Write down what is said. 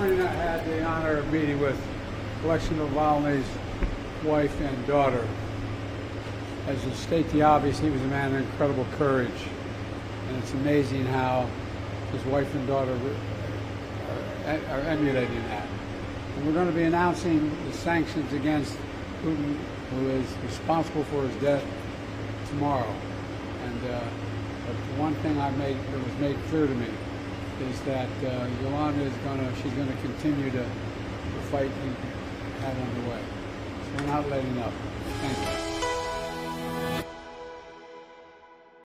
had the honor of meeting with Alexei Navalny's wife and daughter. As to state the obvious, he was a man of incredible courage. And it's amazing how his wife and daughter are, are emulating that. And we're going to be announcing the sanctions against Putin, who is responsible for his death, tomorrow. And uh, one thing I made that was made clear to me is that uh, Yolanda is going to she's going to continue to fight we have underway. So we're not letting up. Thank you.